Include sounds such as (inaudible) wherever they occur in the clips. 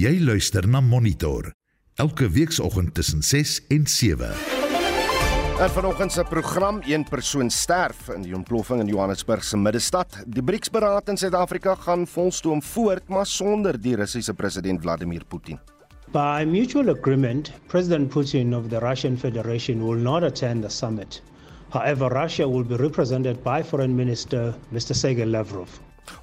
Jy luister na Monitor elke weekoggend tussen 6 en 7. En vanoggend se program een persoon sterf in die ontploffing in Johannesburg se middestad. Die BRICS-beraad in Suid-Afrika gaan volstoom voort, maar sonder die Russiese president Vladimir Putin. By mutual agreement, President Putin of the Russian Federation will not attend the summit. However, Russia will be represented by Foreign Minister Mr. Sergei Lavrov.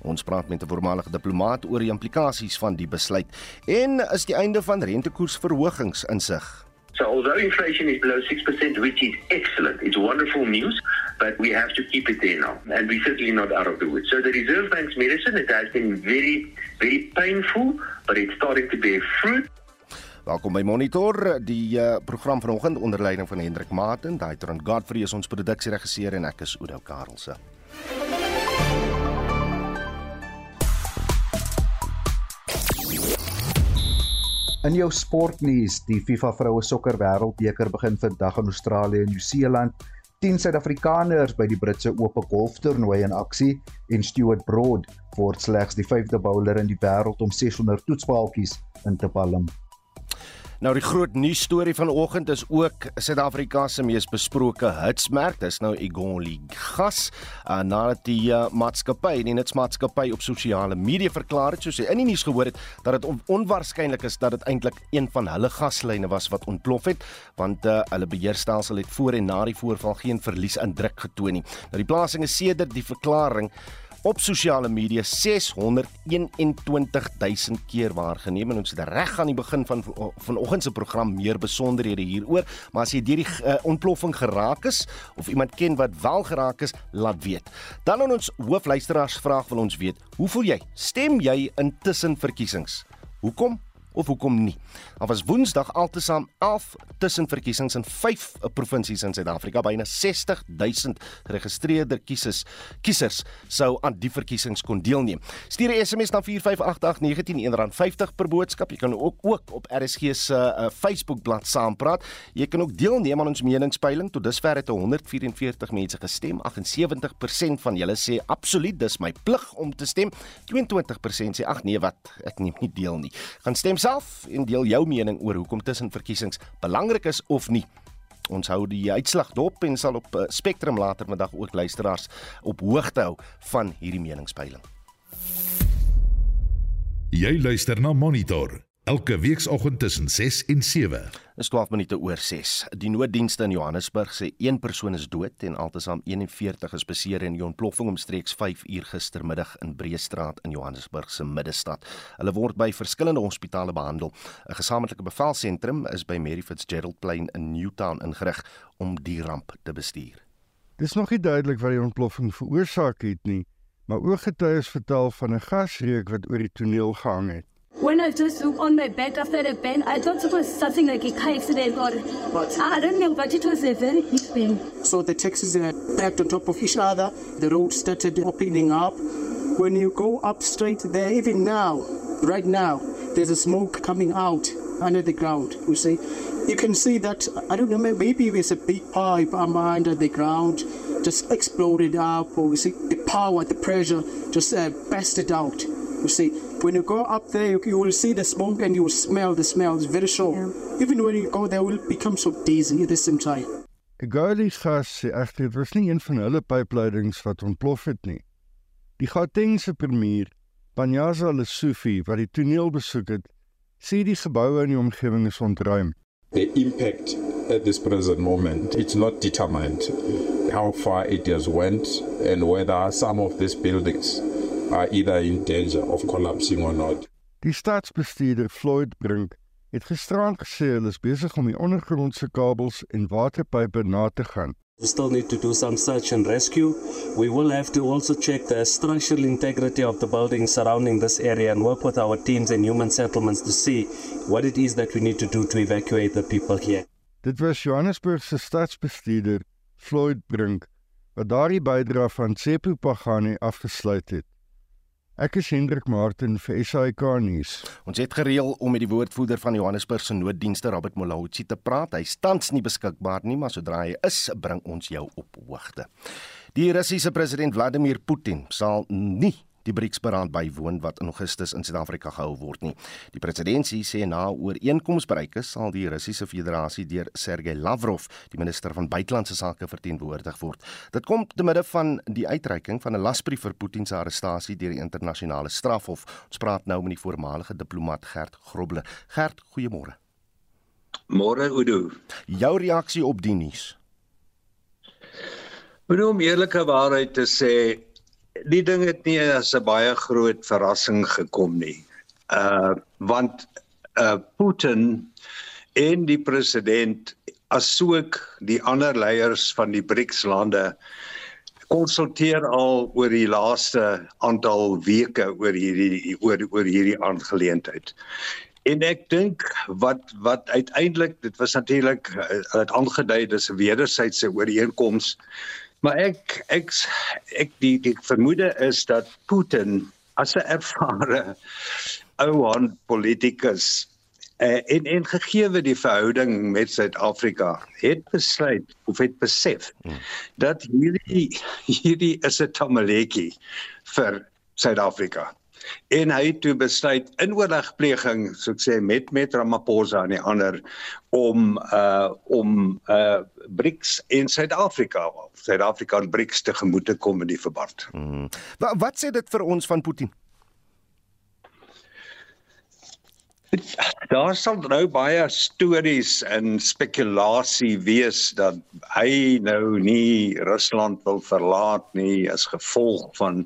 Ons praat met 'n voormalige diplomaat oor die implikasies van die besluit en is die einde van rentekoersverhogings insig. So although inflation is below 6%, which is excellent, it's wonderful news, but we have to keep it there now. And we're certainly not out of the woods. So the Reserve Bank's medicine, it has been very, very painful, but it's starting to bear fruit. Welkom by Monitor, die uh, program vanoggend onder leiding van Hendrik Martin, Daitron Godfrey is ons produksieregisseur en ek is Oudo Karelse. In jou sportnuus, die FIFA vroue sokker wêreldbeker begin vandag in Australië en Nieu-Seeland. 10 Suid-Afrikaners by die Britse Ope golftoernooi in aksie en Stuart Broad word slegs die 5de bowler in die wêreld om 600 toetspaaltjies in te palm. Nou die groot nuus storie vanoggend is ook Suid-Afrika se mees besproke hitsmerk, dis nou Egoli gas, uh, nadat die uh, maatskappy, die netsmaatskappy op sosiale media verklaar het, soos hy in die nuus gehoor het, dat dit on onwaarskynlik is dat dit eintlik een van hulle gaslyne was wat ontplof het, want uh, hulle beheerstelsel het voor en na die voorval geen verlies in druk getoon nie. Nou die plasing is sedert die verklaring op sosiale media 621000 keer waargeneem. En ons het reg aan die begin van vanoggend se program meer besonderhede hieroor. Maar as jy deur die uh, ontploffing geraak is of iemand ken wat wel geraak is laat weet. Dan aan ons hoofluisteraars vraag wil ons weet hoe voel jy? Stem jy intussen verkiesings? Hoekom of hoekom nie. Daar was Woensdag altesaam 11 tussenverkiesings in 5 provinsies in Suid-Afrika. Byna 60000 geregistreerde kiesers kiesers sou aan die verkiesings kon deelneem. Stuur 'n SMS na 4588919 R50 per boodskap. Jy kan ook ook op RSG se uh, Facebookblad saampraat. Jy kan ook deelneem aan ons meningspeiling. Tot dusver het 144 mense gestem. 78% van julle sê absoluut dis my plig om te stem. 22% sê ag nee wat, ek neem nie deel nie. Gaan stem self en deel jou mening oor hoekom tussen verkiesings belangrik is of nie. Ons hou die uitslag dop en sal op eh, Spectrum later vandag ook luisteraars op hoogte hou van hierdie meningspeiling. Jy luister na Monitor elke weekoggend tussen 6 en 7. Dis 12 minute oor 6. Die nooddienste in Johannesburg sê een persoon is dood en altesaam 41 is beseer in die ontploffing omstreeks 5 uur gistermiddag in Breestraat in Johannesburg se middestad. Hulle word by verskillende hospitale behandel. 'n Gesamentlike bevelsentrum is by Mary Fitzgerald Plain in Newtown ingerig om die ramp te bestuur. Dis nog nie duidelik wat die ontploffing veroorsaak het nie, maar ooggetuies vertel van 'n gasreuk wat oor die toneel gehang het. When I just looked on my bed after the pain, I thought it was something like a car accident or what? I don't know, but it was a very big pain. So the taxis are packed on top of each other. The road started opening up. When you go up straight there, even now, right now, there's a smoke coming out under the ground. You see, you can see that. I don't know, maybe there's a big pipe under the ground, just exploded up, or you see the power, the pressure, just uh, out. You see, when you go up there, you, you will see the smoke and you will smell the smell. It's very strong. Yeah. Even when you go there, will become so dizzy at the same time. Egali gas sê egter dit was nie een van hulle pypleidings wat ontplof het nie. Die Gautengse premier, Panyaza Lesufi, wat die toneel besoek het, sê die geboue in die omgewing is ontruim. The impact at this present moment it's not determined how far it has went and whether some of these buildings are either in danger of collapsing or not. Die staatsbestuurder Floyd Brink het gisterand gesê hulle is besig om die ondergrondse kabels en waterpype na te gaan. We still need to do some search and rescue. We will have to also check the structural integrity of the buildings surrounding this area and work with our teams and human settlements to see what it is that we need to do to evacuate the people here. Dit was Johannesburg se staatsbestuurder Floyd Brink wat daardie bydrae van Tsepo Pagani afgesluit het. Ek is Hendrik Martin vir SAK nuus. Ons het gereël om met die woordvoerder van Johannesburg se nooddienste Robert Molahutsi te praat. Hy tans nie beskikbaar nie, maar sodra hy is, bring ons jou op hoogte. Die Russiese president Vladimir Putin sal nie die BRICS-beraad bywoon wat in Augustus in Suid-Afrika gehou word nie. Die presidentsie sê na ooreenkoms bereik is, sal die Russiese Federasie deur Sergey Lavrov, die minister van buitelandse sake, verteenwoordig word. Dit kom te midde van die uitreiking van 'n lasbrief vir Putin se arrestasie deur die internasionale strafhof. Ons praat nou met die voormalige diplomaat Gert Grobler. Gert, goeiemôre. Môre Udo. Jou reaksie op die nuus? Bedoel om eerlike waarheid te sê, die ding het nie as 'n baie groot verrassing gekom nie. Uh want uh Putin en die president asook die ander leiers van die BRICS lande konsulteer al oor die laaste aantal weke oor hierdie oor oor hierdie aangeleentheid. En ek dink wat wat uiteindelik dit was natuurlik uh, het aangedui dis 'n wederwysige ooreenkoms Maar ek ek ek die die vermoede is dat Putin as 'n ervare ouan politikus uh, en en gegee die verhouding met Suid-Afrika het besluit of het besef hmm. dat hierdie hierdie is 'n tamaletjie vir Suid-Afrika en hy het toe besluit in oorlegpleging so ek sê met met Ramaphosa en die ander om uh om uh BRICS in Suid-Afrika Suid-Afrika en BRICS te gemoed te kom in die verband. Hmm. Wat wat sê dit vir ons van Putin? Daar sal nou baie stories en spekulasie wees dat hy nou nie Rusland wil verlaat nie as gevolg van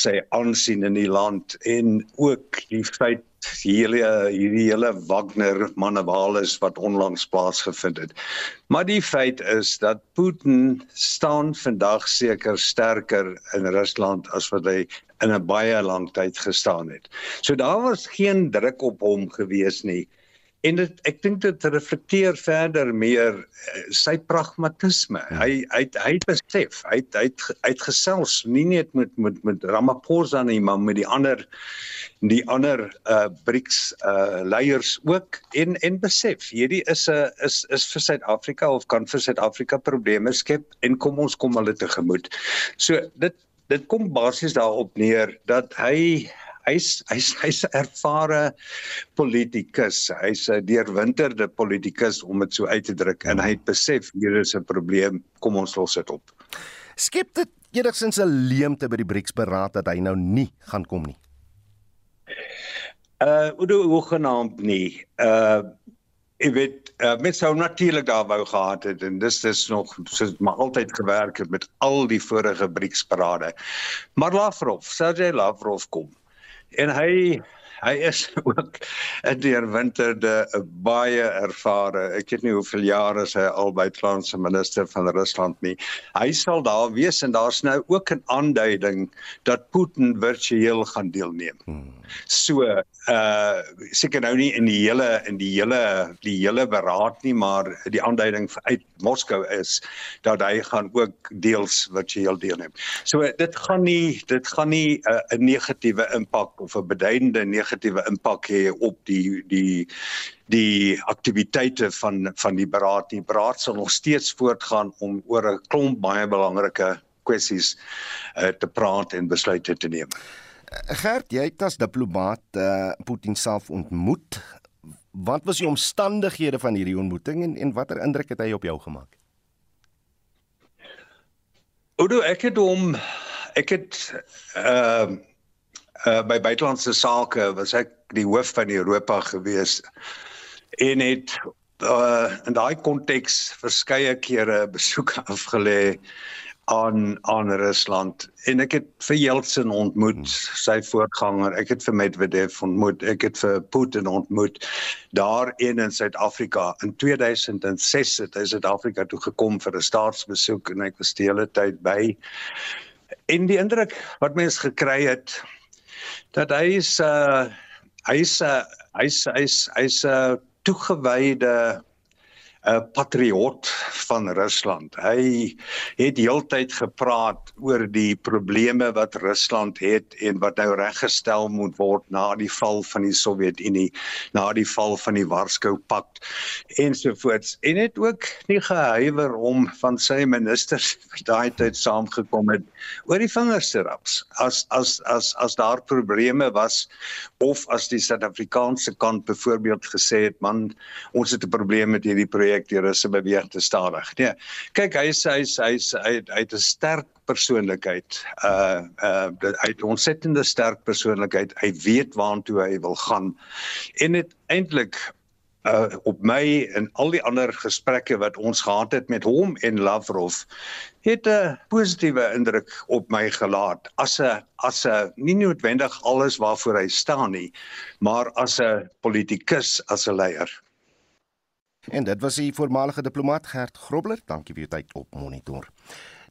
sy aansien in die land en ook die feit hierdie hierdie hele Wagner manewales wat onlangs plaasgevind het. Maar die feit is dat Putin staan vandag seker sterker in Rusland as wat hy in 'n baie lang tyd gestaan het. So daar was geen druk op hom gewees nie en dit ek dink dit reflekteer verder meer uh, sy pragmatisme. Ja. Hy hy hy het besef, hy het hy het uitgesels nie net met met met Ramaphosa nie, maar met die ander die ander uh BRICS uh leiers ook en en besef hierdie is 'n is is vir Suid-Afrika of kan vir Suid-Afrika probleme skep en kom ons kom hulle tegemoet. So dit dit kom basies daarop neer dat hy hy's hy's hy's 'n ervare politikus. Hy's 'n deurwinterde politikus om dit so uit te druk en hy het besef hier is 'n probleem. Kom ons los dit op. Skep dit enigsins 'n leemte by die BRICS beraad dat hy nou nie gaan kom nie. Uh Udo hoegenaamd nie. Uh ek weet uh, met sou natuurlik daar wou gehad het en dis dis nog soos maar altyd gewerk het met al die vorige BRICS berade. Maar Lavrov, Sergey Lavrov kom en hy hy is (laughs) ook 'n deurwinterde 'n baie ervare. Ek weet nie hoeveel jare hy al by Franse minister van Rusland nie. Hy sal daar wees en daar's nou ook 'n aanduiding dat Putin virtueel gaan deelneem. Hmm. So, uh seker nou nie in die hele in die hele die hele beraad nie, maar die aanduiding uit Moskou is dat hy gaan ook deels virtueel deelneem. So dit gaan nie dit gaan nie 'n uh, negatiewe impak of 'n beduidende negatiewe impak hê op die die die aktiwiteite van van die beraad. Die beraad sal nog steeds voortgaan om oor 'n klomp baie belangrike kwessies uh, te praat en besluite te neem. Gert, jy het as diplomaat uh, Putin self ontmoet. Wat was die omstandighede van hierdie ontmoeting en en watter indruk het hy op jou gemaak? Oudo, ek het hom ek het ehm uh, uh, by buitelandse sake was ek die hoof van Europa gewees en het uh, in daai konteks verskeie kere besoeke (laughs) afgelê aan aan Rusland. En ek het vir Yeltsin ontmoet hmm. sy voorganger. Ek het vir Medvedev ontmoet. Ek het vir Putin ontmoet daar in in Suid-Afrika. In 2006 het hy Suid-Afrika toe gekom vir 'n staatsbesoek en ek was die hele tyd by. En die indruk wat mens gekry het dat hy is uh, hy's 'n uh, hy's hy's hy's 'n uh, toegewyde 'n patriot van Rusland. Hy het heeltyd gepraat oor die probleme wat Rusland het en wat nou reggestel moet word na die val van die Sowjetunie, na die val van die Warskau-pakt ensovoorts. En het ook nie gehuiwer om van sy ministers daai tyd saamgekom het oor die vingers te raps. As as as as daar probleme was of as die Suid-Afrikaanse kant byvoorbeeld gesê het man ons het 'n probleem met hierdie projek die russe beweeg te stadig. Nee. Kyk, hy is hy is hy is hy het 'n sterk persoonlikheid. Uh uh hy het 'n ontsettende sterk persoonlikheid. Hy weet waartoe hy wil gaan. En dit eintlik uh op my en al die ander gesprekke wat ons gehad het met hom en Lavrov het 'n positiewe indruk op my gelaat as 'n as 'n nie noodwendig alles waarvoor hy staan nie maar as 'n politikus as 'n leier En dit was die voormalige diplomaat Gert Grobler. Dankie vir u tyd op Monitor.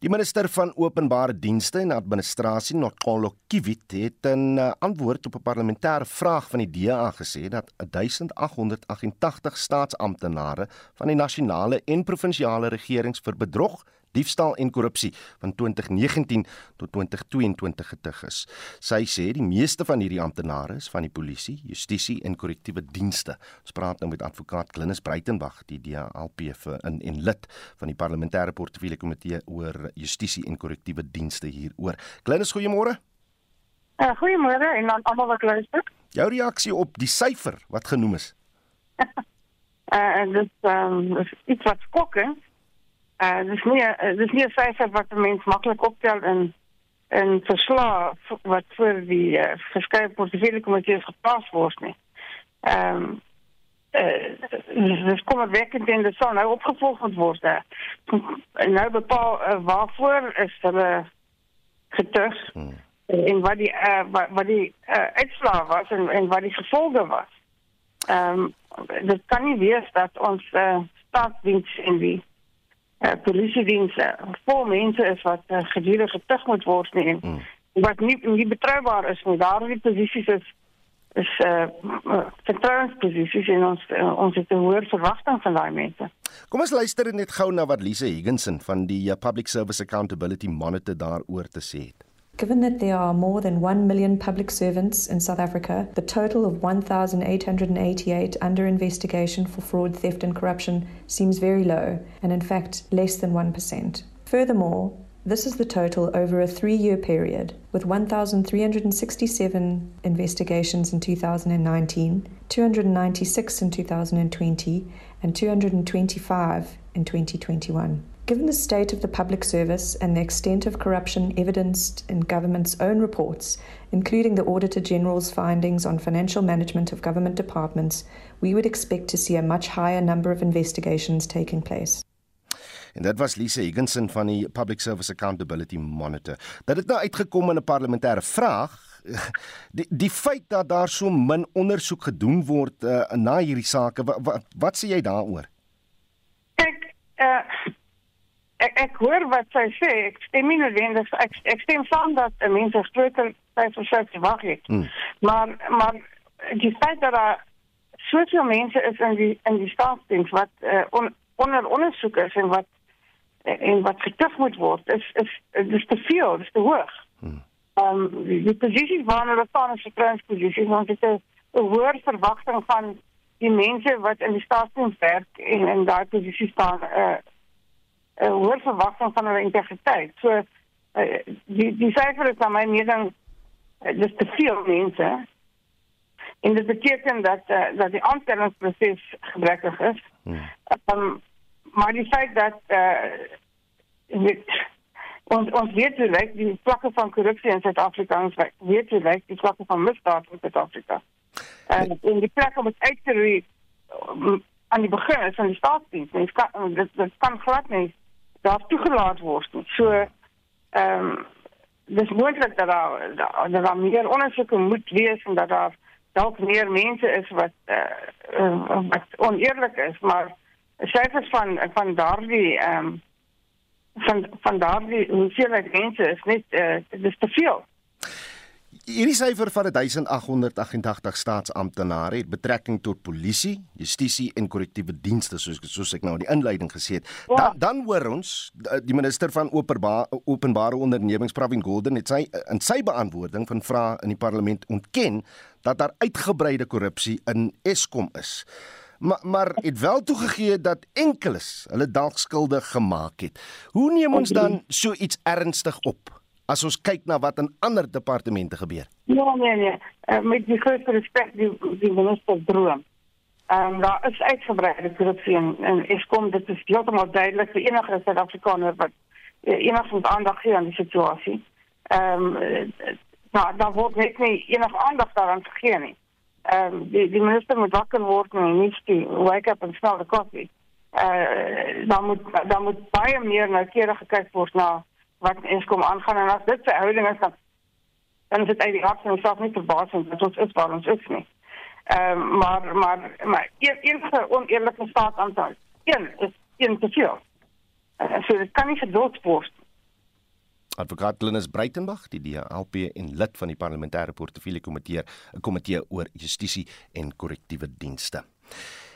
Die minister van Openbare Dienste en Administrasie, Nokolo Kivit, het 'n uh, antwoord op 'n parlementêre vraag van die DA gesê dat 1888 staatsamptenare van die nasionale en provinsiale regerings vir bedrog diefstal en korrupsie van 2019 tot 2022 getuig is. Sy sê die meeste van hierdie amptenare is van die polisie, justisie en korrektiewe dienste. Ons praat nou met advokaat Glinus Breitenberg, die DALP in en lid van die parlementêre portefeulje komitee oor justisie en korrektiewe dienste hieroor. Glinus, goeiemôre. Uh, goeiemôre en aan almal wat luister. Jou reaksie op die syfer wat genoem is? uh, dit um, is iets wat skokkend Uh dis nie uh, dis nie 'n syfer wat 'n mens maklik optel in in verslae wat vir die uh, verskeie portefeulje komitees geplaas word nie. Ehm um, uh, dis kom werkend in die son nou opgevolg moet word. En nou bepaal uh, waarvoor is hulle getuig hmm. en wat die uh, wat, wat die uh, uitslae was en en wat die gevolge was. Ehm um, dit kan nie wees dat ons uh, staatsdiens en die uh, polisiedienste vol mense is wat uh, gedurig getug moet word nie en mm. wat nie nie betroubaar is nie. Daardie posisies is is eh uh, vertrouensposisies en ons uh, ons het 'n hoër verwagting van daai mense. Kom ons luister net gou na wat Lise Higginson van die Public Service Accountability Monitor daaroor te sê het. Given that there are more than 1 million public servants in South Africa, the total of 1,888 under investigation for fraud, theft, and corruption seems very low, and in fact, less than 1%. Furthermore, this is the total over a three year period, with 1,367 investigations in 2019, 296 in 2020, and 225 in 2021. Given the state of the public service and the extent of corruption evidenced in government's own reports, including the Auditor General's findings on financial management of government departments, we would expect to see a much higher number of investigations taking place. En dit was Lise Higginson van die Public Service Accountability Monitor. Dat dit nou uitgekom in 'n parlementêre vraag, (laughs) die die feit dat daar so min ondersoek gedoen word uh, na hierdie sake, wat, wat, wat sê jy daaroor? Kyk, uh ek ek hoor wat sy sê. Ek stem nie noodwendig ek ek stem saam dat mense groter sy wag het. Hmm. Maar maar die feit dat daar soveel mense is in die in die staatsdiens wat uh, on, onder ondersoek is en wat en wat getuig moet word is is dis te veel, dis te hoog. Hmm. Um die, die posisie van hulle staan in vertrouensposisie want dit is 'n hoër verwagting van die mense wat in die staatsdiens werk en in daai posisie staan uh, 'n uh, hoër verwagting van hulle integriteit. So uh, die die syfer is aan my mening uh, dis te veel mense. En dit beteken dat uh, dat die aanstellingsproses gebrekkig is. Hmm. Um, maar die feit dat uh, dit ons ons weet hoe lyk die vlakke van korrupsie in Suid-Afrika ons weet hoe lyk die vlakke van misdaad in Suid-Afrika. En in die plek om dit uit te roei um, aan die begin van die staatsdiens, mens kan dit dit kan glad nie daar toegelaat word. So ehm um, dis moontlik dat daar dat daar meer ondersoeke moet wees en dat daar dalk meer mense is wat uh, uh, wat oneerlik is, maar syfers van van daardie ehm um, van van daardie hoeveelheid mense is net uh, dis te veel. Hierdie syfer van 1888 staatsamptenare het betrekking tot polisie, justisie en korrektiewe dienste soos soos ek nou in die inleiding gesê het. Ja. Dan dan hoor ons die minister van openbare openbare ondernemings Pravin Gordhan het sy in sy beantwoording van vrae in die parlement ontken dat daar uitgebreide korrupsie in Eskom is. Maar maar het wel toegegee dat enkeles hulle dalk skuldig gemaak het. Hoe neem ons dan so iets ernstig op? As ons kyk na wat in ander departemente gebeur. Ja, nee nee, uh, met die grootste respek die die minister droom. Ehm um, daar is uitgebreide korrupsie en, en Eskom dit is heeltemal duidelik vir enige Suid-Afrikaner wat uh, enigstens aandag gee aan die situasie. Ehm um, nou daar word net nie enige aandag daaraan gegee nie. Ehm um, die die minister moet wakker word en nie die wake up and smell the coffee. Eh uh, dan moet dan moet baie meer noukeurig gekyk word na wat eens kom aangaan en as dit verhouding is dan dan is dit uit die hart van onsself nie verbasend dat ons is waar ons is nie. Ehm um, maar maar maar een enige oneerlike staat aantal. Een is een te veel. Uh, so dit kan nie geduld word. Advokaat Linus Breitenberg, die DLP en lid van die parlementêre portefeulje komitee, 'n komitee oor justisie en korrektiewe dienste.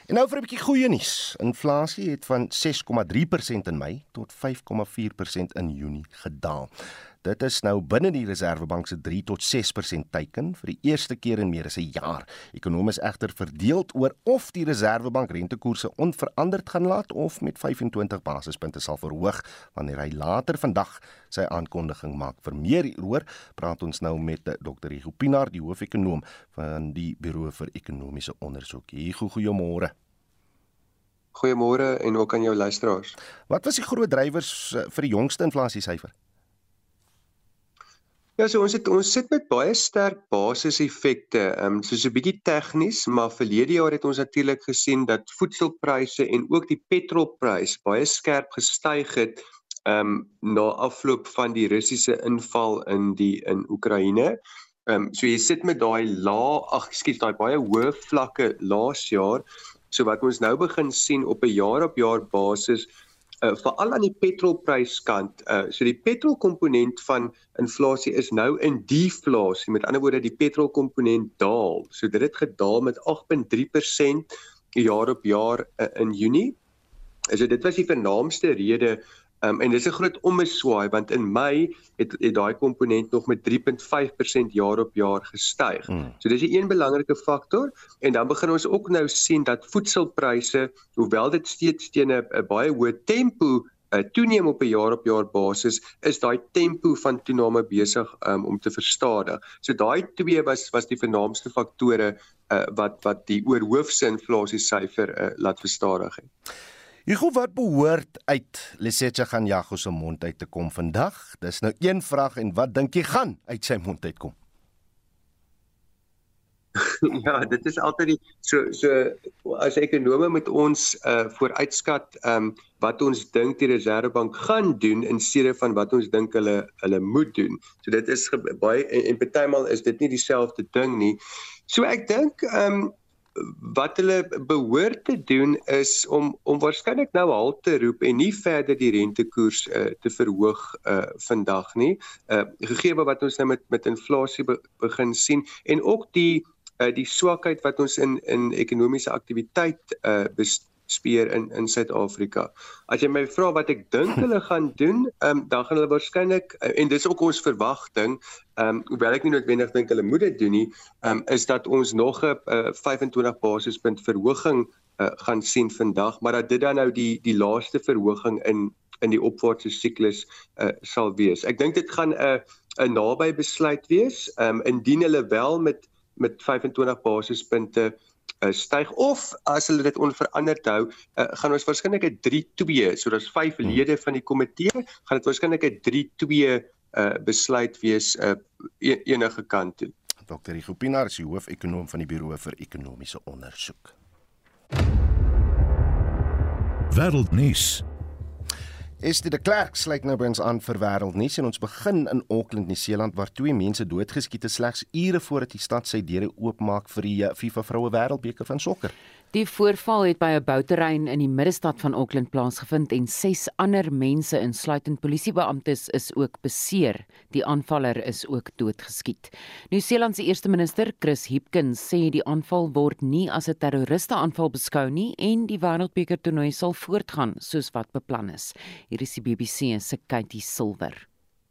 En nou vir 'n bietjie goeie nuus. Inflasie het van 6,3% in Mei tot 5,4% in Junie gedaal. Dit is nou binne die Reserwebank se 3 tot 6% teiken vir die eerste keer in meer as 'n jaar. Ekonomies egter verdeeld oor of die Reserwebank rentekoerse onveranderd gaan laat of met 25 basispunte sal verhoog wanneer hy later vandag sy aankondiging maak. Vir meer hieroor praat ons nou met Dr. Hugo Pinaar, die hoofekonoom van die Buro vir Ekonomiese Onderzoek. Hugo, goeiemôre. Goeiemôre en ook aan jou luisteraars. Wat was die groot drywers eh, vir die jongste inflasiessyfer? Ja, so ons het ons sit met baie sterk basiseffekte. Ehm um, soos 'n bietjie tegnies, maar verlede jaar het ons natuurlik gesien dat voedselpryse en ook die petrolprys baie skerp gestyg het ehm um, na afloop van die Russiese inval in die in Oekraïne. Ehm um, so jy sit met daai lae, ag ekskuus, daai baie hoë vlakke laas jaar. So wat ons nou begin sien op 'n jaar op jaar basis uh, veral aan die petrolpryskant. Uh so die petrolkomponent van inflasie is nou in deflasie. Met ander woorde die petrolkomponent daal. So dit het gedaal met 8.3% jaar op jaar uh, in Junie. So dit was die vernaamste rede Um, en dis 'n groot ommeswaai want in Mei het het daai komponent nog met 3.5% jaar op jaar gestyg. Mm. So dis 'n een belangrike faktor en dan begin ons ook nou sien dat voedselpryse, hoewel dit steeds teen 'n baie hoë tempo uh, toeneem op 'n jaar op jaar basis, is daai tempo van toename besig um, om te verstadig. So daai twee was was die vernaamste faktore uh, wat wat die oorhoofse inflasie syfer uh, laat verstadig het. Hugo wat behoort uit Lesetja gaan Jago se mond uit te kom vandag? Dis nou een vraag en wat dink jy gaan uit sy mond uitkom? (laughs) ja, dit is altyd die so so as ekonome met ons uh vooruitskat um, wat ons dink die Reserwebank gaan doen in steede van wat ons dink hulle hulle moet doen. So dit is baie en, en partymal is dit nie dieselfde ding nie. So ek dink um, wat hulle behoort te doen is om om waarskynlik nou al te roep en nie verder die rentekoers uh, te verhoog uh, vandag nie. Uh, gegee wat ons nou met met inflasie be, begin sien en ook die uh, die swakheid wat ons in in ekonomiese aktiwiteit uh, speer in in Suid-Afrika. As jy my vra wat ek dink hulle (laughs) gaan doen, ehm um, dan gaan hulle waarskynlik uh, en dis ook ons verwagting, ehm um, hoewel ek nie noodwendig dink hulle moet dit doen nie, ehm um, is dat ons nog 'n uh, 25 basispunt verhoging uh, gaan sien vandag, maar dat dit dan nou die die laaste verhoging in in die opwaartse siklus uh, sal wees. Ek dink dit gaan 'n uh, 'n naby besluit wees, ehm um, indien hulle wel met met 25 basispunte uh, styg of as hulle dit onveranderd hou, uh, gaan ons waarskynlik 'n 3-2, so daar's 5 hmm. lede van die komitee, gaan dit waarskynlik 'n 3-2 uh, besluit wees uh, enige kant toe. Dr. Rico Pinaar is die hoofekonoom van die Buro vir Ekonomiese Onderzoek. Wêreldnuus Estie de Klerk sluit nou by ons aan vir wêreldnuus en ons begin in Auckland, Nieu-Seeland waar twee mense doodgeskiet is slegs ure voordat die stad sy deure oopmaak vir die eh, FIFA Vroue Wêreldbeker van sokker. Die voorval het by 'n bouterrein in die middestad van Auckland plaasgevind en ses ander mense insluitend polisiebeamptes is ook beseer. Die aanvaller is ook doodgeskiet. Nieu-Seeland se eerste minister, Chris Hipkins, sê die aanval word nie as 'n terroristeaanval beskou nie en die wêreldbeker toernooi sal voortgaan soos wat beplan is. Hier is die BBC se Katie Silver.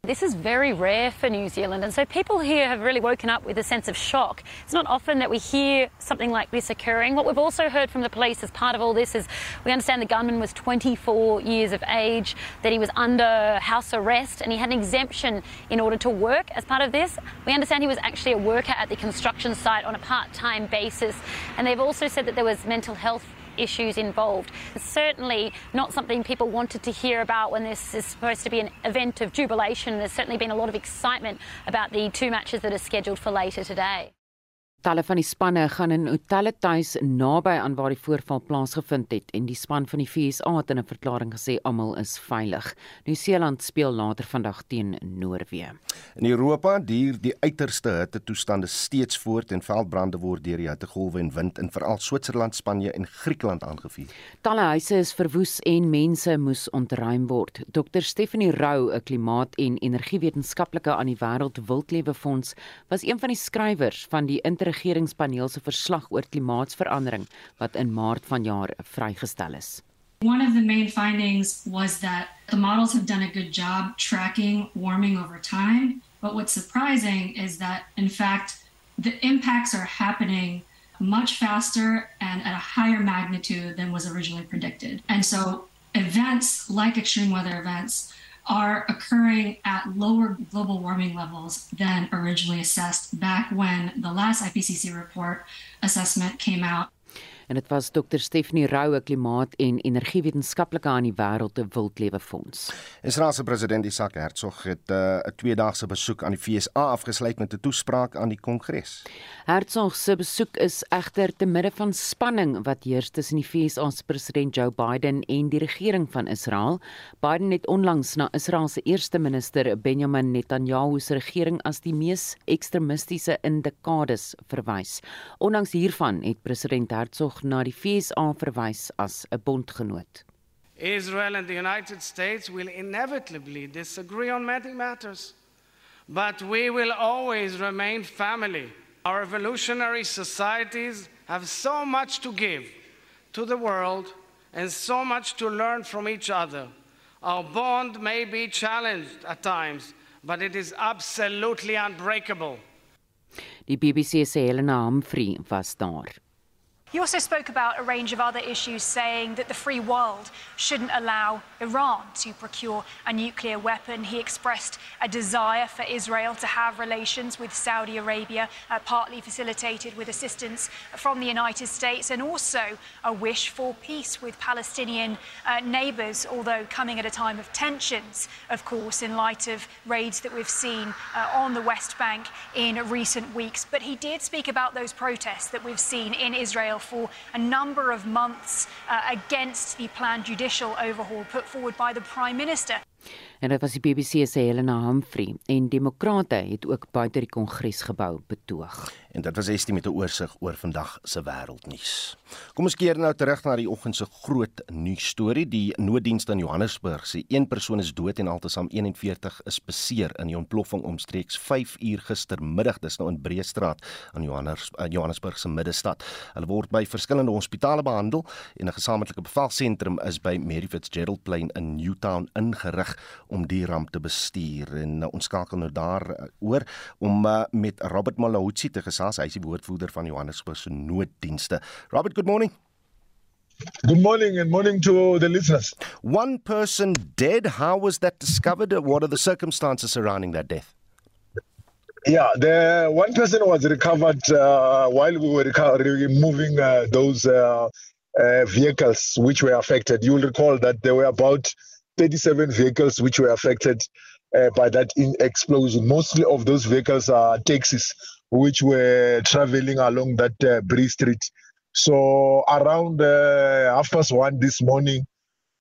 This is very rare for New Zealand, and so people here have really woken up with a sense of shock. It's not often that we hear something like this occurring. What we've also heard from the police as part of all this is we understand the gunman was 24 years of age, that he was under house arrest, and he had an exemption in order to work as part of this. We understand he was actually a worker at the construction site on a part time basis, and they've also said that there was mental health issues involved. It's certainly not something people wanted to hear about when this is supposed to be an event of jubilation. There's certainly been a lot of excitement about the two matches that are scheduled for later today. Talle van die spanne gaan in hotelle tuis naby aan waar die voorval plaasgevind het en die span van die FSA het in 'n verklaring gesê almal is veilig. Nieu-Seeland speel later vandag teen Noorwe. In Europa duur die uiterste hittetoestande steeds voort en veldbrande word deur die hittegolwe en wind in veral Switserland, Spanje en Griekeland aangevuur. Talle huise is verwoes en mense moes ontruim word. Dr Stephanie Rou, 'n klimaat- en energiewetenskaplike aan die Wêreld Wildlewe Fonds, was een van die skrywers van die regeringspaneel se verslag oor klimaatsverandering wat in Maart vanjaar vrygestel is. One of the main findings was that the models have done a good job tracking warming over time, but what's surprising is that in fact the impacts are happening much faster and at a higher magnitude than was originally predicted. And so events like extreme weather events are occurring at lower global warming levels than originally assessed back when the last IPCC report assessment came out. En dit was Dr Stephanie Roue klimaat en energiewetenskaplike aan die wêreld te wildlewe fonds. Israel se president Isaac Herzog het uh, 'n uh, tweedaagse besoek aan die FSA afgesluit met 'n toespraak aan die Kongres. Herzog se besoek is egter te midde van spanning wat heers tussen die FSA se president Joe Biden en die regering van Israel. Biden het onlangs na Israel se eerste minister Benjamin Netanyahu se regering as die mees ekstremistiese in dekades verwys. Ondanks hiervan het president Herzog na die FSA verwys as 'n bondgenoot. Israel and the United States will inevitably disagree on many matters, but we will always remain family. Our revolutionary societies have so much to give to the world and so much to learn from each other. Our bond may be challenged at times, but it is absolutely unbreakable. Die BBC se Helena Humphrey was daar. He also spoke about a range of other issues, saying that the free world shouldn't allow Iran to procure a nuclear weapon. He expressed a desire for Israel to have relations with Saudi Arabia, uh, partly facilitated with assistance from the United States, and also a wish for peace with Palestinian uh, neighbours, although coming at a time of tensions, of course, in light of raids that we've seen uh, on the West Bank in recent weeks. But he did speak about those protests that we've seen in Israel for a number of months uh, against the planned judicial overhaul put forward by the Prime Minister. En dit was die BBC se Helena Humphrey en demokrate het ook buite die kongresgebou betoog. En dit was Estie met 'n oorsig oor vandag se wêreldnuus. Kom ons keer nou terug na die oggend se groot nuus storie. Die nooddienste in Johannesburg sê een persoon is dood en altesaam 41 is beseer in die ontploffing omstreeks 5 uur gistermiddag dis nou in Breestraat aan Johannes, Johannesburg se middestad. Hulle word by verskillende hospitale behandel en 'n gesamentlike bevelsentrum is by Mary Fitzgerald Plain in Newtown ingerig om die ramp te bestuur. En uh, ons skakel nou daar uh, oor om uh, met Robert Malahutsi te gesels. Hy is die woordvoerder van Johannesburg se nooddienste. Robert, good morning. Good morning and morning to the listeners. One person dead. How was that discovered? What are the circumstances surrounding that death? Yeah, the one person was recovered uh, while we were removing uh, those uh, uh, vehicles which were affected. You'll recall that there were about 37 vehicles which were affected uh, by that in explosion. Mostly of those vehicles are taxis which were traveling along that uh, Bree Street. So around uh, half past one this morning,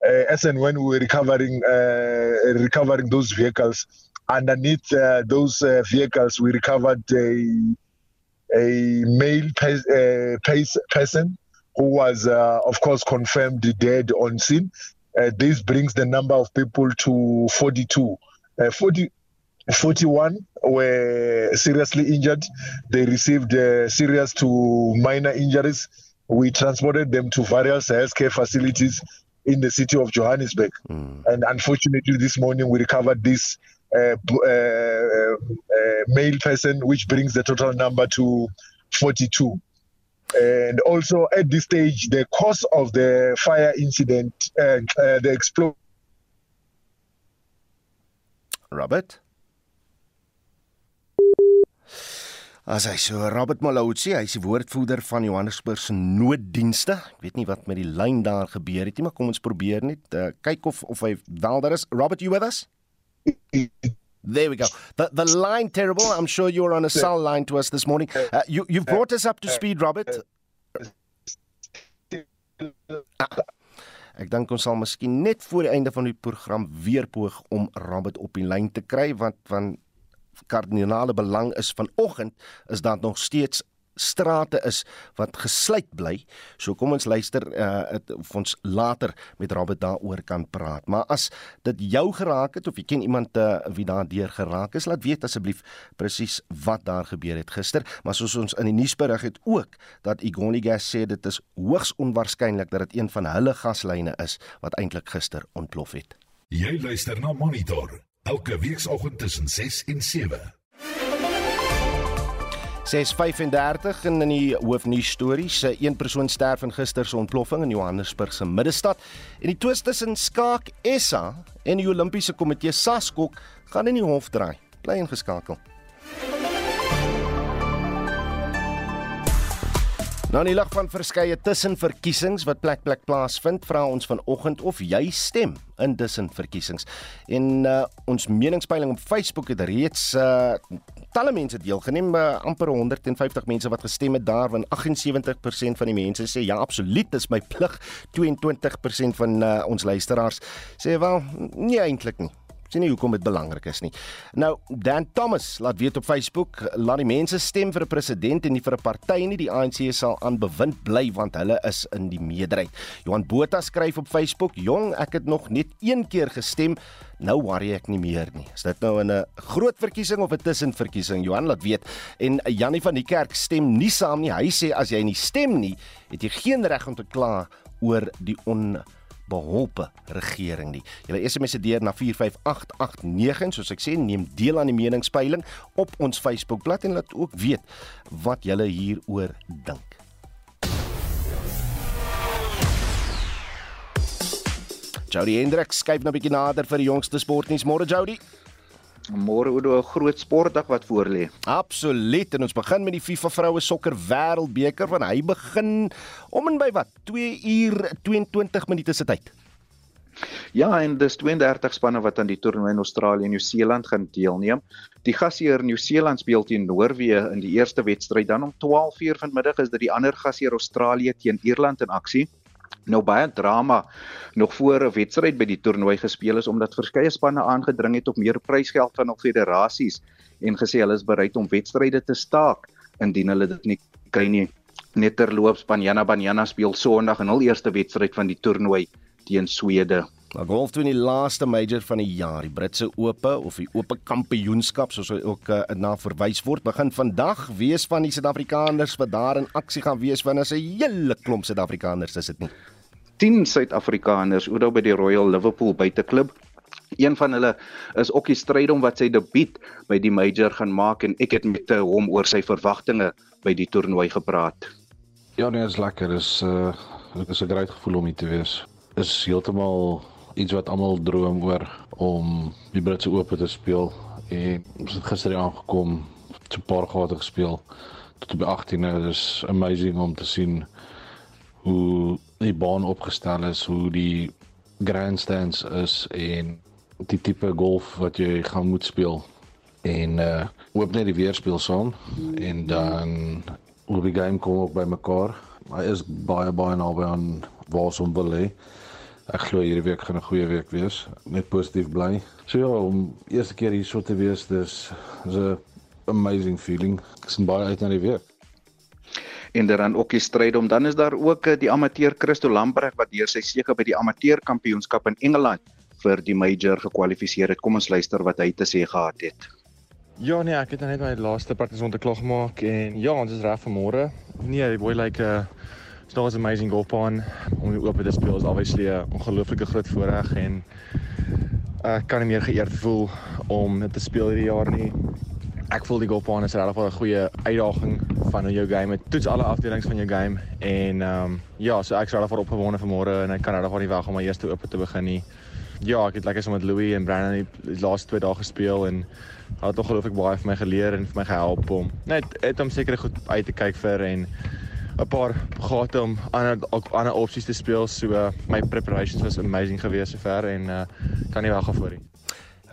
uh, as and when we were recovering uh, recovering those vehicles. Underneath uh, those uh, vehicles, we recovered a a male pe- uh, pe- person who was, uh, of course, confirmed dead on scene. This brings the number of people to 42. Uh, 40, 41 were seriously injured. They received uh, serious to minor injuries. We transported them to various healthcare facilities in the city of Johannesburg. Mm. And unfortunately, this morning we recovered this uh, uh, uh, male person, which brings the total number to 42. And also at this stage, the cause of the fire incident, uh, uh, the explosion. Robert As hy so Robert Malotsi, hy is die woordvoerder van Johannesburg se nooddienste. Ek weet nie wat met die lyn daar gebeur het nie, maar kom ons probeer net uh, kyk of of hy wel daar is. Robert, you with us? There we go. The the line terrible. I'm sure you're on a cell line to us this morning. Uh, you you've brought us up to speed, Robert. Ah, ek dink ons sal miskien net voor die einde van die program weer poog om Robert op die lyn te kry want van kardinale belang is vanoggend is daar nog steeds strate is wat gesluit bly. So kom ons luister uh of ons later met Robert daaroor kan praat. Maar as dit jou geraak het of jy ken iemand uh, wie daardeur geraak is, laat weet asseblief presies wat daar gebeur het gister. Maar soos ons in die nuusberig het ook dat Igoni Gas sê dit is hoogs onwaarskynlik dat dit een van hulle gaslyne is wat eintlik gister ontplof het. Jy luister na Monitor elke weekoggend tussen 6 en 7. 6:35 in in die hoofnuus stories. Een persoon sterf in gister se ontploffing in Johannesburg se middestad en die twis tussen Skaak SA en die Olimpiese Komitee SASKOK gaan in die hof draai. Bly ingeskakel. Nou in die lig van verskeie tussenverkiesings wat plek plek plaasvind, vra ons vanoggend of jy stem in tussenverkiesings. En uh, ons meningspeiling op Facebook het reeds uh, talle mense deelgeneem, uh, amper 150 mense wat gestem het daar, want 78% van die mense sê ja, absoluut, dis my plig. 22% van uh, ons luisteraars sê wel, nie eintlik nie sien nie hoekom dit belangrik is nie. Nou Dan Thomas laat weet op Facebook, laat die mense stem vir 'n president en nie vir 'n party nie. Die ANC sal aan bewind bly want hulle is in die meerderheid. Johan Botha skryf op Facebook: "Jong, ek het nog net een keer gestem. Nou worry ek nie meer nie. Is dit nou in 'n groot verkiesing of 'n tussenverkiesing?" Johan laat weet. En Jannie van die kerk stem nie saam nie. Hy sê as jy nie stem nie, het jy geen reg om te kla oor die on beholpe regering nie. Julle SMS se deur na 45889 soos ek sê neem deel aan die meningspeiling op ons Facebookblad en laat ook weet wat julle hieroor dink. Jody Hendricks skuif nou 'n bietjie nader vir die jongste sportnuus. Môre Jody. Môre Oudo 'n groot sportdag wat voorlê. Absoluut en ons begin met die FIFA vroue sokker wêreldbeker want hy begin om en by wat 2 uur 22 minute se tyd. Ja, en dis 32 spanne wat aan die toernooi in Australië en Nieu-Seeland gaan deelneem. Die gasheer Nieu-Seeland speel teen Noorwe in die eerste wedstryd, dan om 12:00 vanmiddag is dit die ander gasheer Australië teen Ierland in aksie. Nou baie drama nog voor 'n wedstryd by die toernooi gespeel is omdat verskeie spanne aangedring het op meer prysgeld van hul federasies en gesê hulle is bereid om wedstryde te staak indien hulle dit nie kry nie. Net terloops Banyana Banyana speel Sondag in hul eerste wedstryd van die toernooi teen Swede. Maar golf toe in die laaste major van die jaar, die Britse Ope of die Ope Kampioenskap soos hy ook uh, na verwys word, begin vandag. Wees van die Suid-Afrikaners wat daar in aksie gaan wees want as 'n hele klomp Suid-Afrikaners is dit nie. 10 Suid-Afrikaners oor by die Royal Liverpool buiteklub. Een van hulle is Okkie Strydom wat sy debuut by die major gaan maak en ek het met hom oor sy verwagtinge by die toernooi gepraat. Ja, nee, dit is lekker. Dit is uh dit is 'n groot gevoel om hier te wees. Is heeltemal iets wat almal droom oor om die Britse Ope te speel en ons het gister aangekom, so 'n paar gate gespeel tot op die 18de. Dit is amazing om te sien hoe die baan opgestel is, hoe die grandstands is en die tipe golf wat jy gaan moet speel. En uh hoop net die weer speel saam en dan hoe die game kom op by mekaar. Hy is baie baie naby aan waar ons hom wil hê. Ek glo hierdie week gaan 'n goeie week wees. Net positief bly. So ja, om eerste keer hier so te wees, dis is 'n amazing feeling. Ek sien baie uit na die week. En dan ook die stryd om dan is daar ook eh, die amateur Christo Lambreg wat deur sy sege by die amateur kampioenskap in Engeland vir die major gekwalifiseer het. Kom ons luister wat hy te sê gehad het. Ja nee, ek het net my laaste praktis rond te klaar gemaak en ja, ons is reg vir môre. Nee, die boy like 'n uh, It's always amazing golfbaan om die oop te speel is obviously 'n ongelooflike groot voorreg en ek kan nie meer geëerd voel om dit te speel hierdie jaar nie. Ek voel die golfbaan is regtig 'n goeie uitdaging van jou game. Dit toets alle afdelings van jou game en ehm um, ja, so ek is regtig opgewonde vir môre en ek kan regtig nie wag om my eerste oop te begin nie. Ja, ek het lekker saam met Louis en Brandon die, die laaste twee dae gespeel en hulle het ongelooflik baie vir my geleer en vir my gehelp om net het om seker goed uit te kyk vir en 'n paar gate om ander ander opsies te speel. So uh, my preparations was amazing geweest sover en uh, kan nie vir nie.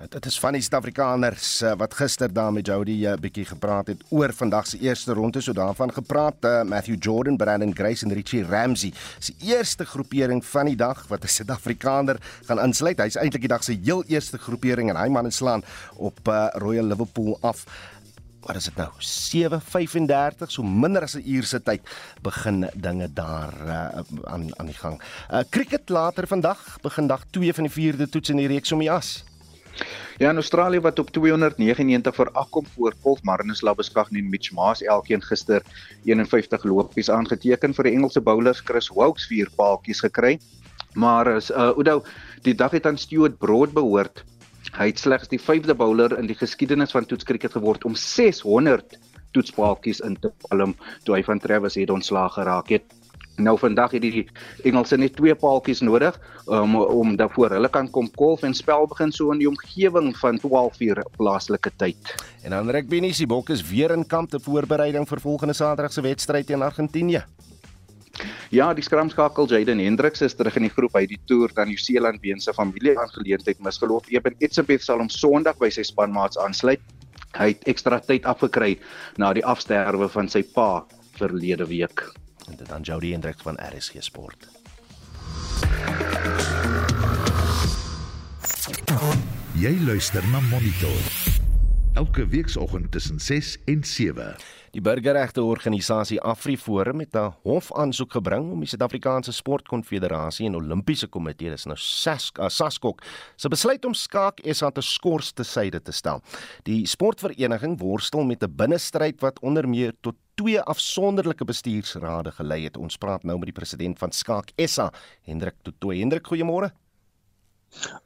Dit is van die Suid-Afrikaners uh, wat gister daar met Jody 'n bietjie gepraat het oor vandag se eerste ronde so daarvan gepraat uh, Matthew Jordan, Brandon Grace en Richie Ramsey. Dis die eerste groepering van die dag wat 'n Suid-Afrikaner gaan insluit. Hy's eintlik die dag se heel eerste groepering en hy man inslaan op uh, Royal Liverpool af wat is dit nou 7:35 so minder as 'n uur se tyd begin dinge daar uh, aan aan die gang. Uh cricket later vandag begin dag 2 van die 4de toets in die reeks om die as. Ja, in Australië wat op 299 vir afkom voor Paul Marnus Labuschagne en Mitch Maas elkeen gister 51 lopies aangeteken vir die Engelse bowlers Chris Wokes vier paaltjies gekry. Maar as uh Oudo die dag het aan Stuart Broad behoort Hy het slegs die 5de bowler in die geskiedenis van toetskriket geword om 600 toetspaaltjies in te palm toe hy van Travis het ontslaag geraak het. Nou vandag het die Engelse net twee paaltjies nodig um, om daarvoor hulle kan kom kolf en spel begin so in die omgewing van 12 uur plaaslike tyd. En dan rugby nie, die Bokke is weer in kamp te voorbereiding vir volgende Saterdag se wedstryd teen Argentinië. Ja, die skramskakel Jaden Hendricks is terug in die groep by die toer dan New Zealand weens 'n familieaangeleentheid misgeloof. Eben Etzebeth sal hom Sondag by sy spanmaats aansluit. Hy het ekstra tyd afgekry na die afsterwe van sy pa verlede week. En dit dan Jody Hendricks van RSG Sport. Jy luister na Monitor. Elke weekoggend tussen 6 en 7. Die burgerregte organisasie AfriForum het 'n hofaansoek gebring om die Suid-Afrikaanse Sportkonfederasie en Olimpiese Komitee, dis nou SASKOK, se besluit om skaak SA te skors te syde te stel. Die sportvereniging worstel met 'n binnestryd wat onder meer tot twee afsonderlike bestuursrade gelei het. Ons praat nou met die president van Skaak SA, Hendrik Tutoy. Hendrik, goeiemôre.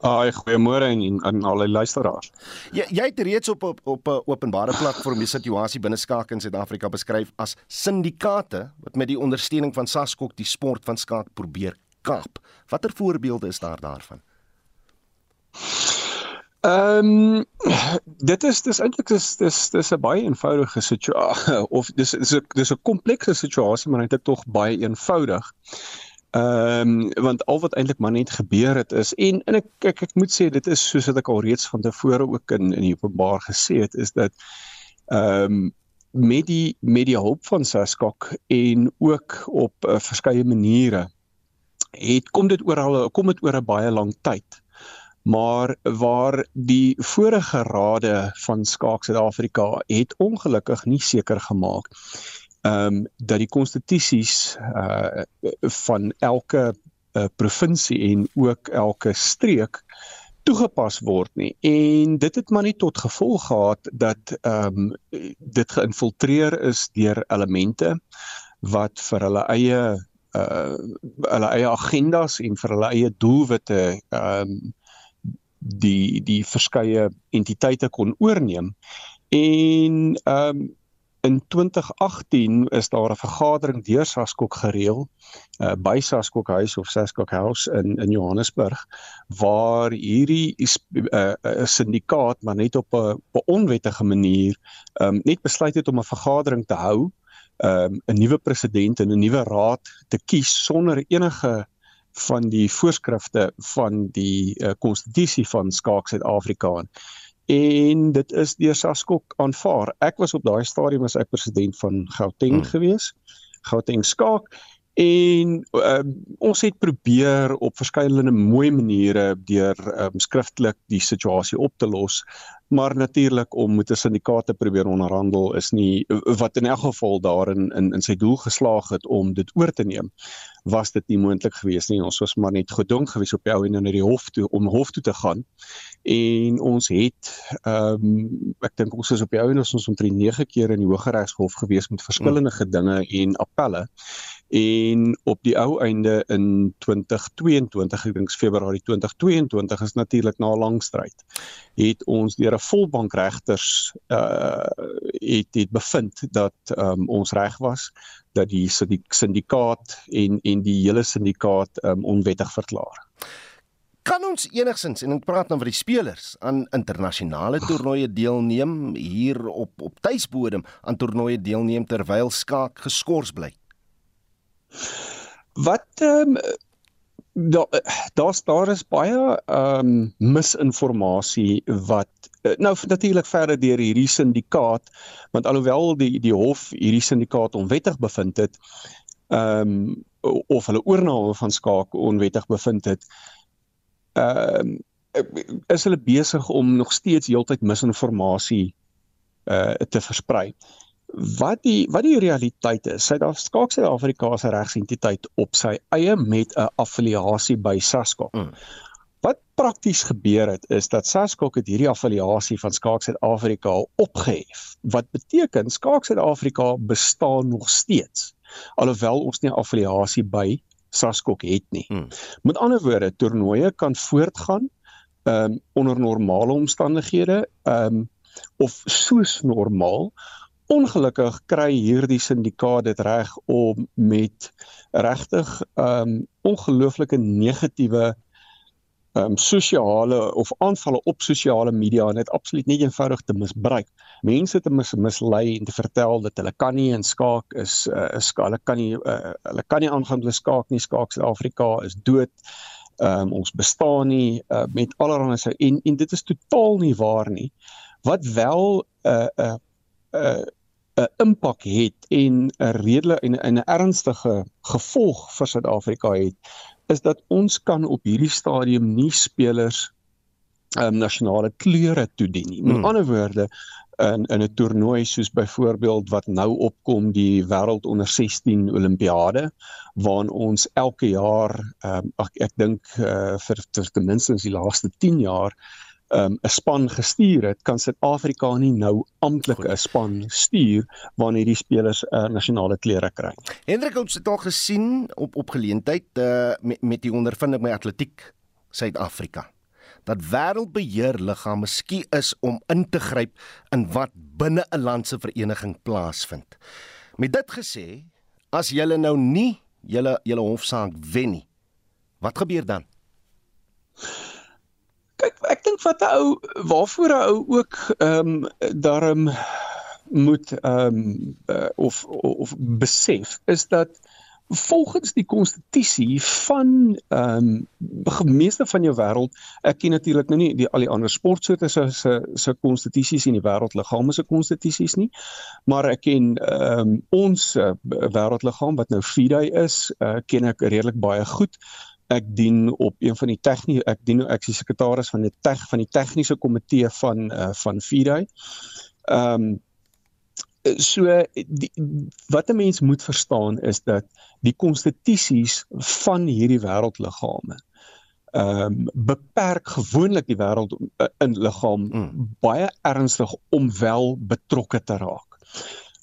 Ag, goeiemôre aan aan al die luisteraars. Jy jy het reeds op op op 'n openbare platform die situasie binne skaak in Suid-Afrika beskryf as syndikaate wat met die ondersteuning van SASKOK die sport van skaak probeer kaap. Watter voorbeelde is daar daarvan? Ehm um, dit is dis eintlik dis dis dis 'n baie eenvoudige situasie (laughs) of dis dis 'n dis 'n komplekse situasie maar eintlik tog baie eenvoudig. Ehm um, want al wat eintlik maar net gebeur het is en en ek ek ek moet sê dit is soos wat ek al reeds van tevore ook in in die openbaar gesê het is dat ehm um, met die met die hulp van Saskok en ook op uh, verskeie maniere het kom dit oor al kom dit oor 'n baie lang tyd. Maar waar die vorige rade van Skaak Suid-Afrika het ongelukkig nie seker gemaak ehm um, dat die konstitusies uh van elke uh, provinsie en ook elke streek toegepas word nie. En dit het maar nie tot gevolg gehad dat ehm um, dit geïnfiltreer is deur elemente wat vir hulle eie uh hulle eie agendas en vir hulle eie doelwitte ehm um, die die verskeie entiteite kon oorneem. En ehm um, in 2018 is daar 'n vergadering deur Saskok gereël uh, by Saskok Huis of Saskok House in in Johannesburg waar hierdie 'n uh, uh, syndikaat maar net op 'n onwettige manier um, net besluit het om 'n vergadering te hou, um, 'n nuwe president en 'n nuwe raad te kies sonder enige van die voorskrifte van die konstitusie uh, van Skaak Suid-Afrika en dit is deur Saskok aanvaar. Ek was op daai stadium as ek president van Gauteng mm. gewees. Gauteng skaak En uh, ons het probeer op verskillende mooi maniere deur um, skriftelik die situasie op te los. Maar natuurlik om met 'n syndikaat te probeer onderhandel is nie wat in elk geval daarin in in sy doel geslaag het om dit oor te neem was dit nie moontlik geweest nie. Ons was maar net gedwing geweest op die ou en na die hof toe om hof toe te gaan. En ons het ehm um, ek dink ons is op die ou en ons omtrent 9 keer in die Hooggeregshof geweest met verskillende gedinge en appelle en op die ou einde in 2022 ek dink Februarie 2022 is natuurlik na 'n lang stryd het ons deur 'n volbank regters uh het het bevind dat um, ons reg was dat die syndikaat en en die hele syndikaat um, onwettig verklaar. Kan ons enigsins en ek praat nou van die spelers aan internasionale toernooie deelneem hier op op tuisbodem aan toernooie deelneem terwyl skaak geskort bly? Wat ehm um, daar daar's daar is baie ehm um, misinformasie wat nou natuurlik verder deur hierdie syndikaat want alhoewel die die hof hierdie syndikaat onwettig bevind het ehm um, of hulle oorneem van skaak onwettig bevind het ehm um, is hulle besig om nog steeds heeltyd misinformasie uh te versprei wat die wat die realiteit is, Suid-Afrika Suid-Afrika se regsentiteit op sy eie met 'n affiliasie by SASCOC. Mm. Wat prakties gebeur het is dat SASCOC het hierdie affiliasie van Skaak Suid-Afrika opgehef. Wat beteken Skaak Suid-Afrika bestaan nog steeds alhoewel ons nie 'n affiliasie by SASCOC het nie. Mm. Met ander woorde, toernooie kan voortgaan um onder normale omstandighede um of soos normaal ongelukkig kry hierdie syndikaat dit reg om met regtig um ongelooflike negatiewe um sosiale of aanvalle op sosiale media en dit absoluut nie eenvoudig te misbruik. Mense te mis, mislei en te vertel dat hulle kan nie in skaak is uh, is hulle kan nie uh, hulle kan nie aangaan met skaak nie. Skaak Suid-Afrika is dood. Um ons bestaan nie uh, met allerlei se en en dit is totaal nie waar nie. Wat wel 'n uh, 'n uh, uh, 'n impak het en 'n redelike en 'n ernstige gevolg vir Suid-Afrika het, is dat ons kan op hierdie stadium nie spelers um, nasionale kleure toedien nie. Met hmm. ander woorde, in in 'n toernooi soos byvoorbeeld wat nou opkom die wêreld onder 16 olimpiade waarin ons elke jaar um, ag ek dink uh, vir, vir ten minste die laaste 10 jaar um, 'n span gestuur het, kan Suid-Afrika nie nou amptelik 'n span stuur wanneer hierdie spelers 'n uh, nasionale klere kry. Hendrik ons het al gesien op op geleentheid uh, met, met die ondervinding by atletiek Suid-Afrika dat wêreldbeheerliggame skie is om in te gryp in wat binne 'n land se vereniging plaasvind. Met dit gesê, as julle nou nie julle julle hofsaak wen nie, wat gebeur dan? Kyk, ek dink wat 'n ou waarvoor 'n ou ook ehm um, daarom moet ehm um, uh, of of besef is dat volgens die konstitusie van ehm um, meeste van jou wêreld ek ken natuurlik nou nie die al die ander sportsoorte se se se konstitusies in die wêreldliggame se konstitusies nie maar ek ken ehm um, ons uh, wêreldliggaam wat nou FIDE is uh, ken ek redelik baie goed ek dien op een van die tegnie ek dien ek is sekretaris van die teg van die tegniese komitee van uh, van FIDE. Ehm um, so die, wat 'n mens moet verstaan is dat die konstitusies van hierdie wêreldliggame ehm um, beperk gewoonlik die wêreld uh, in liggaam mm. baie ernstig om wel betrokke te raak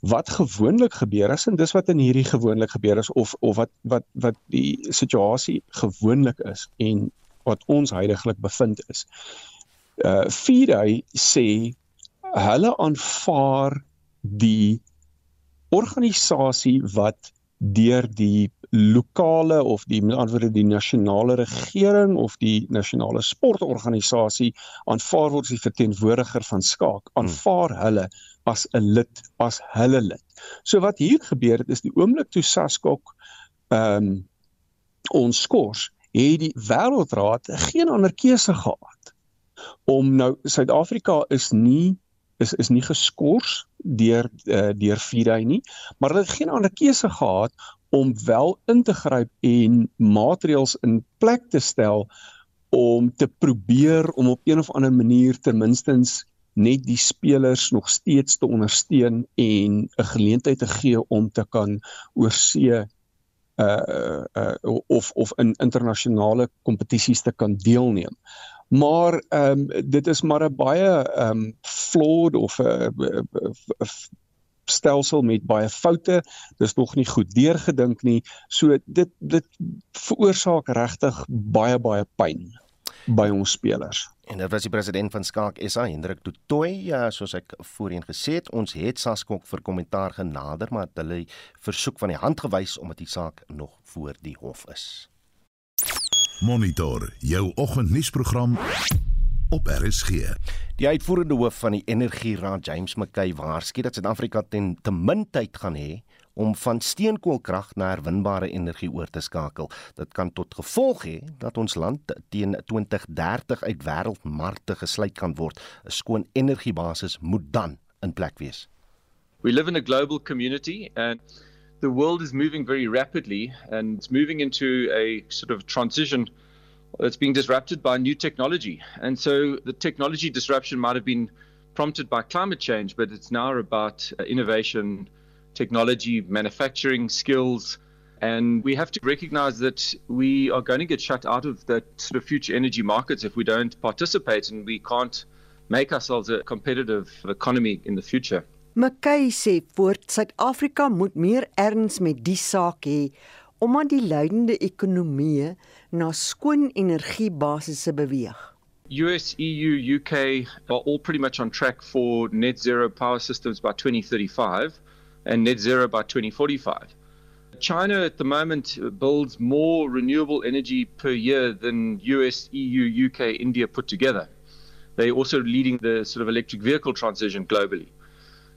wat gewoonlik gebeur is en dis wat in hierdie gewoonlik gebeur is of of wat wat wat die situasie gewoonlik is en wat ons heidaglik bevind is. Uh FIDE sê hulle aanvaar die organisasie wat deur die lokale of die met ander woorde die nasionale regering of die nasionale sportorganisasie aanvaar word as die verteenwoordiger van skaak hmm. aanvaar hulle as 'n lid as hulle lid. So wat hier gebeur het is die oomblik toe Saskok ehm um, ons skors het die wêreldraad geen ander keuse gehad om nou Suid-Afrika is nie is is nie geskort deur uh, deur FIDE nie, maar hulle het geen ander keuse gehad om wel in te gryp en maatreëls in plek te stel om te probeer om op een of ander manier ten minstens net die spelers nog steeds te ondersteun en 'n geleentheid te gee om te kan oorsee uh uh of of in internasionale kompetisies te kan deelneem. Maar ehm um, dit is maar 'n baie ehm um, flawed of 'n stelsel met baie foute. Dis nog nie goed deurgedink nie. So dit dit veroorsaak regtig baie baie pyn by ons spelers. En dit was die president van Skaak SA, Hendrik Totoy, ja, soos ek voorheen gesê het, ons het Saskok vir kommentaar genader, maar hulle versoek van die hand gewys omdat die saak nog voor die hof is. Monitor jou oggendnuusprogram op RSG. Die uitvoerende hoof van die Energieraad, James McKay, waarsku dat Suid-Afrika ten te min tyd gaan hê om van steenkoolkrag na herwinbare energie oor te skakel. Dit kan tot gevolg hê dat ons land teen 2030 uit wêreldmarkte gesluit kan word. 'n Skoon energiebasis moet dan in plek wees. We live in a global community and the world is moving very rapidly and it's moving into a sort of transition that's being disrupted by new technology. And so the technology disruption might have been prompted by climate change, but it's now about uh, innovation technology, manufacturing skills. And we have to recognize that we are going to get shut out of that sort of future energy markets if we don't participate and we can't make ourselves a competitive economy in the future. McKay sê voort Suid-Afrika moet meer erns met die saak hê omdat die leidende ekonomieë na skoon energiebasisse beweeg. US, EU, UK are all pretty much on track for net zero power systems by 2035. and net zero by 2045. China at the moment builds more renewable energy per year than US, EU, UK, India put together. They're also leading the sort of electric vehicle transition globally.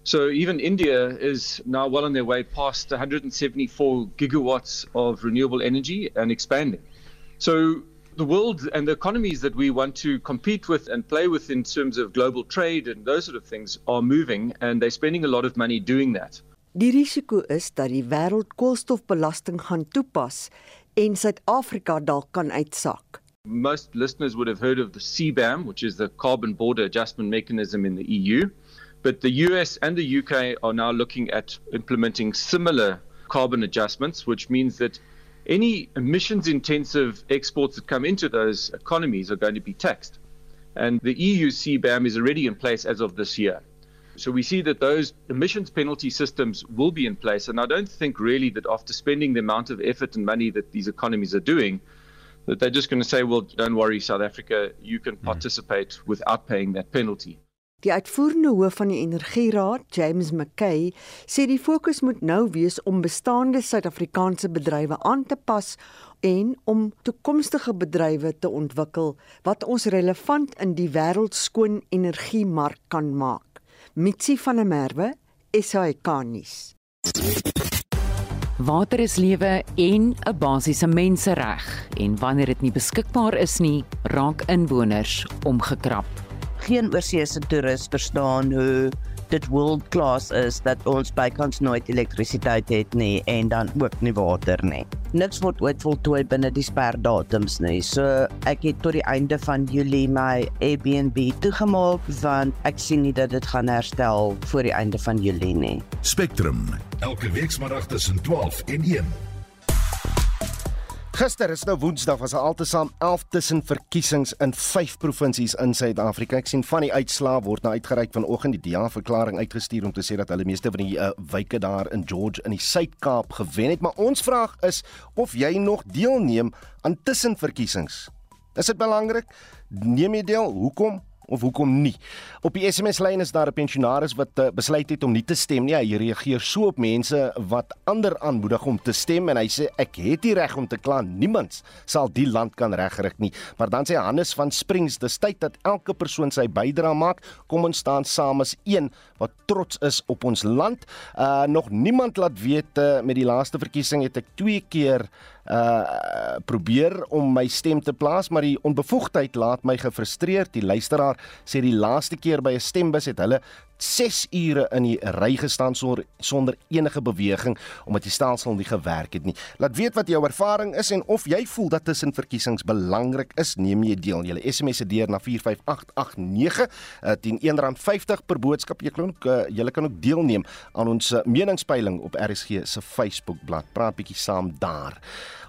So even India is now well on their way past 174 gigawatts of renewable energy and expanding. So the world and the economies that we want to compete with and play with in terms of global trade and those sort of things are moving and they're spending a lot of money doing that. Die risiko is dat die wêreld koolstofbelasting gaan toepas en Suid-Afrika dalk kan uitsak. Most listeners would have heard of the CBAM, which is the carbon border adjustment mechanism in the EU, but the US and the UK are now looking at implementing similar carbon adjustments, which means that any emissions intensive exports that come into those economies are going to be taxed. And the EU CBAM is already in place as of this year. So we see that those emissions penalty systems will be in place. And I don't think really that after spending the amount of effort and money that these economies are doing, that they're just going to say, well, don't worry, South Africa, you can hmm. participate mm. without paying that penalty. Die uitvoerende hoof van die Energieraad, James McKay, sê die fokus moet nou wees om bestaande Suid-Afrikaanse bedrywe aan te pas en om toekomstige bedrywe te ontwikkel wat ons relevant in die wêreldskoon energiemark kan maak. Mitsi van der Merwe, SAK nuus. Water is lewe en 'n basiese mensereg en wanneer dit nie beskikbaar is nie, raak inwoners omgekrap. Geen oorsese toerist verstaan hoe dit world class is dat ons bykans nooit elektrisiteit het nie en dan ook nie water nie. Niks word ooit voltooi binne die sperdatums nie. So ek het tot die einde van Julie my Airbnb toegemaak want ek sien nie dat dit gaan herstel voor die einde van Julie nie. Spectrum elke week saterdag tussen 12 en 1. Gister is nou Woensdag was daar altesaam 11 tussen verkiesings in 5 provinsies in Suid-Afrika. Ek sien van die uitslae word nou uitgereik vanoggend die DA verklaring uitgestuur om te sê dat hulle meeste van die uh, wyke daar in George in die Suid-Kaap gewen het, maar ons vraag is of jy nog deelneem aan tussenverkiesings. Is dit belangrik? Neem jy deel? Hoekom? Of hoekom nie. Op die SMS-lyn is daar 'n pensionaris wat uh, besluit het om nie te stem nie. Hy reageer so op mense wat ander aanmoedig om te stem en hy sê ek het die reg om te kla. Niemand sal die land kan regryk nie. Maar dan sê Hannes van Springs, dis tyd dat elke persoon sy bydrae maak. Kom ons staan saam as een wat trots is op ons land. Uh nog niemand laat weet uh, met die laaste verkiesing het ek twee keer uh probeer om my stem te plaas, maar die onbevoegdheid laat my gefrustreerd. Die luisteraar sê die laaste keer by 'n stembus het hulle 6 ure in die ry gestaan sonder sonder enige beweging omdat die stelsel nie gewerk het nie. Laat weet wat jou ervaring is en of jy voel dat tussen verkiesings belangrik is, neem jy deel. Jy SMS se deur na 45889 uh, teen R1.50 per boodskap. Jy ook uh, jy kan ook deelneem aan ons uh, meningspeiling op RSG se Facebookblad. Praat bietjie saam daar.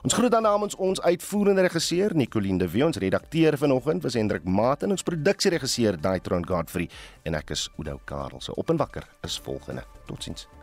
Ons groet dan namens ons uitvoerende regisseur Nicoline de Wet, ons redakteur vanoggend was Hendrik Maat en ons produksieregisseur Daitron Godfrey en ek is Oudo Karel. Se op en wakker is volgende. Totsiens.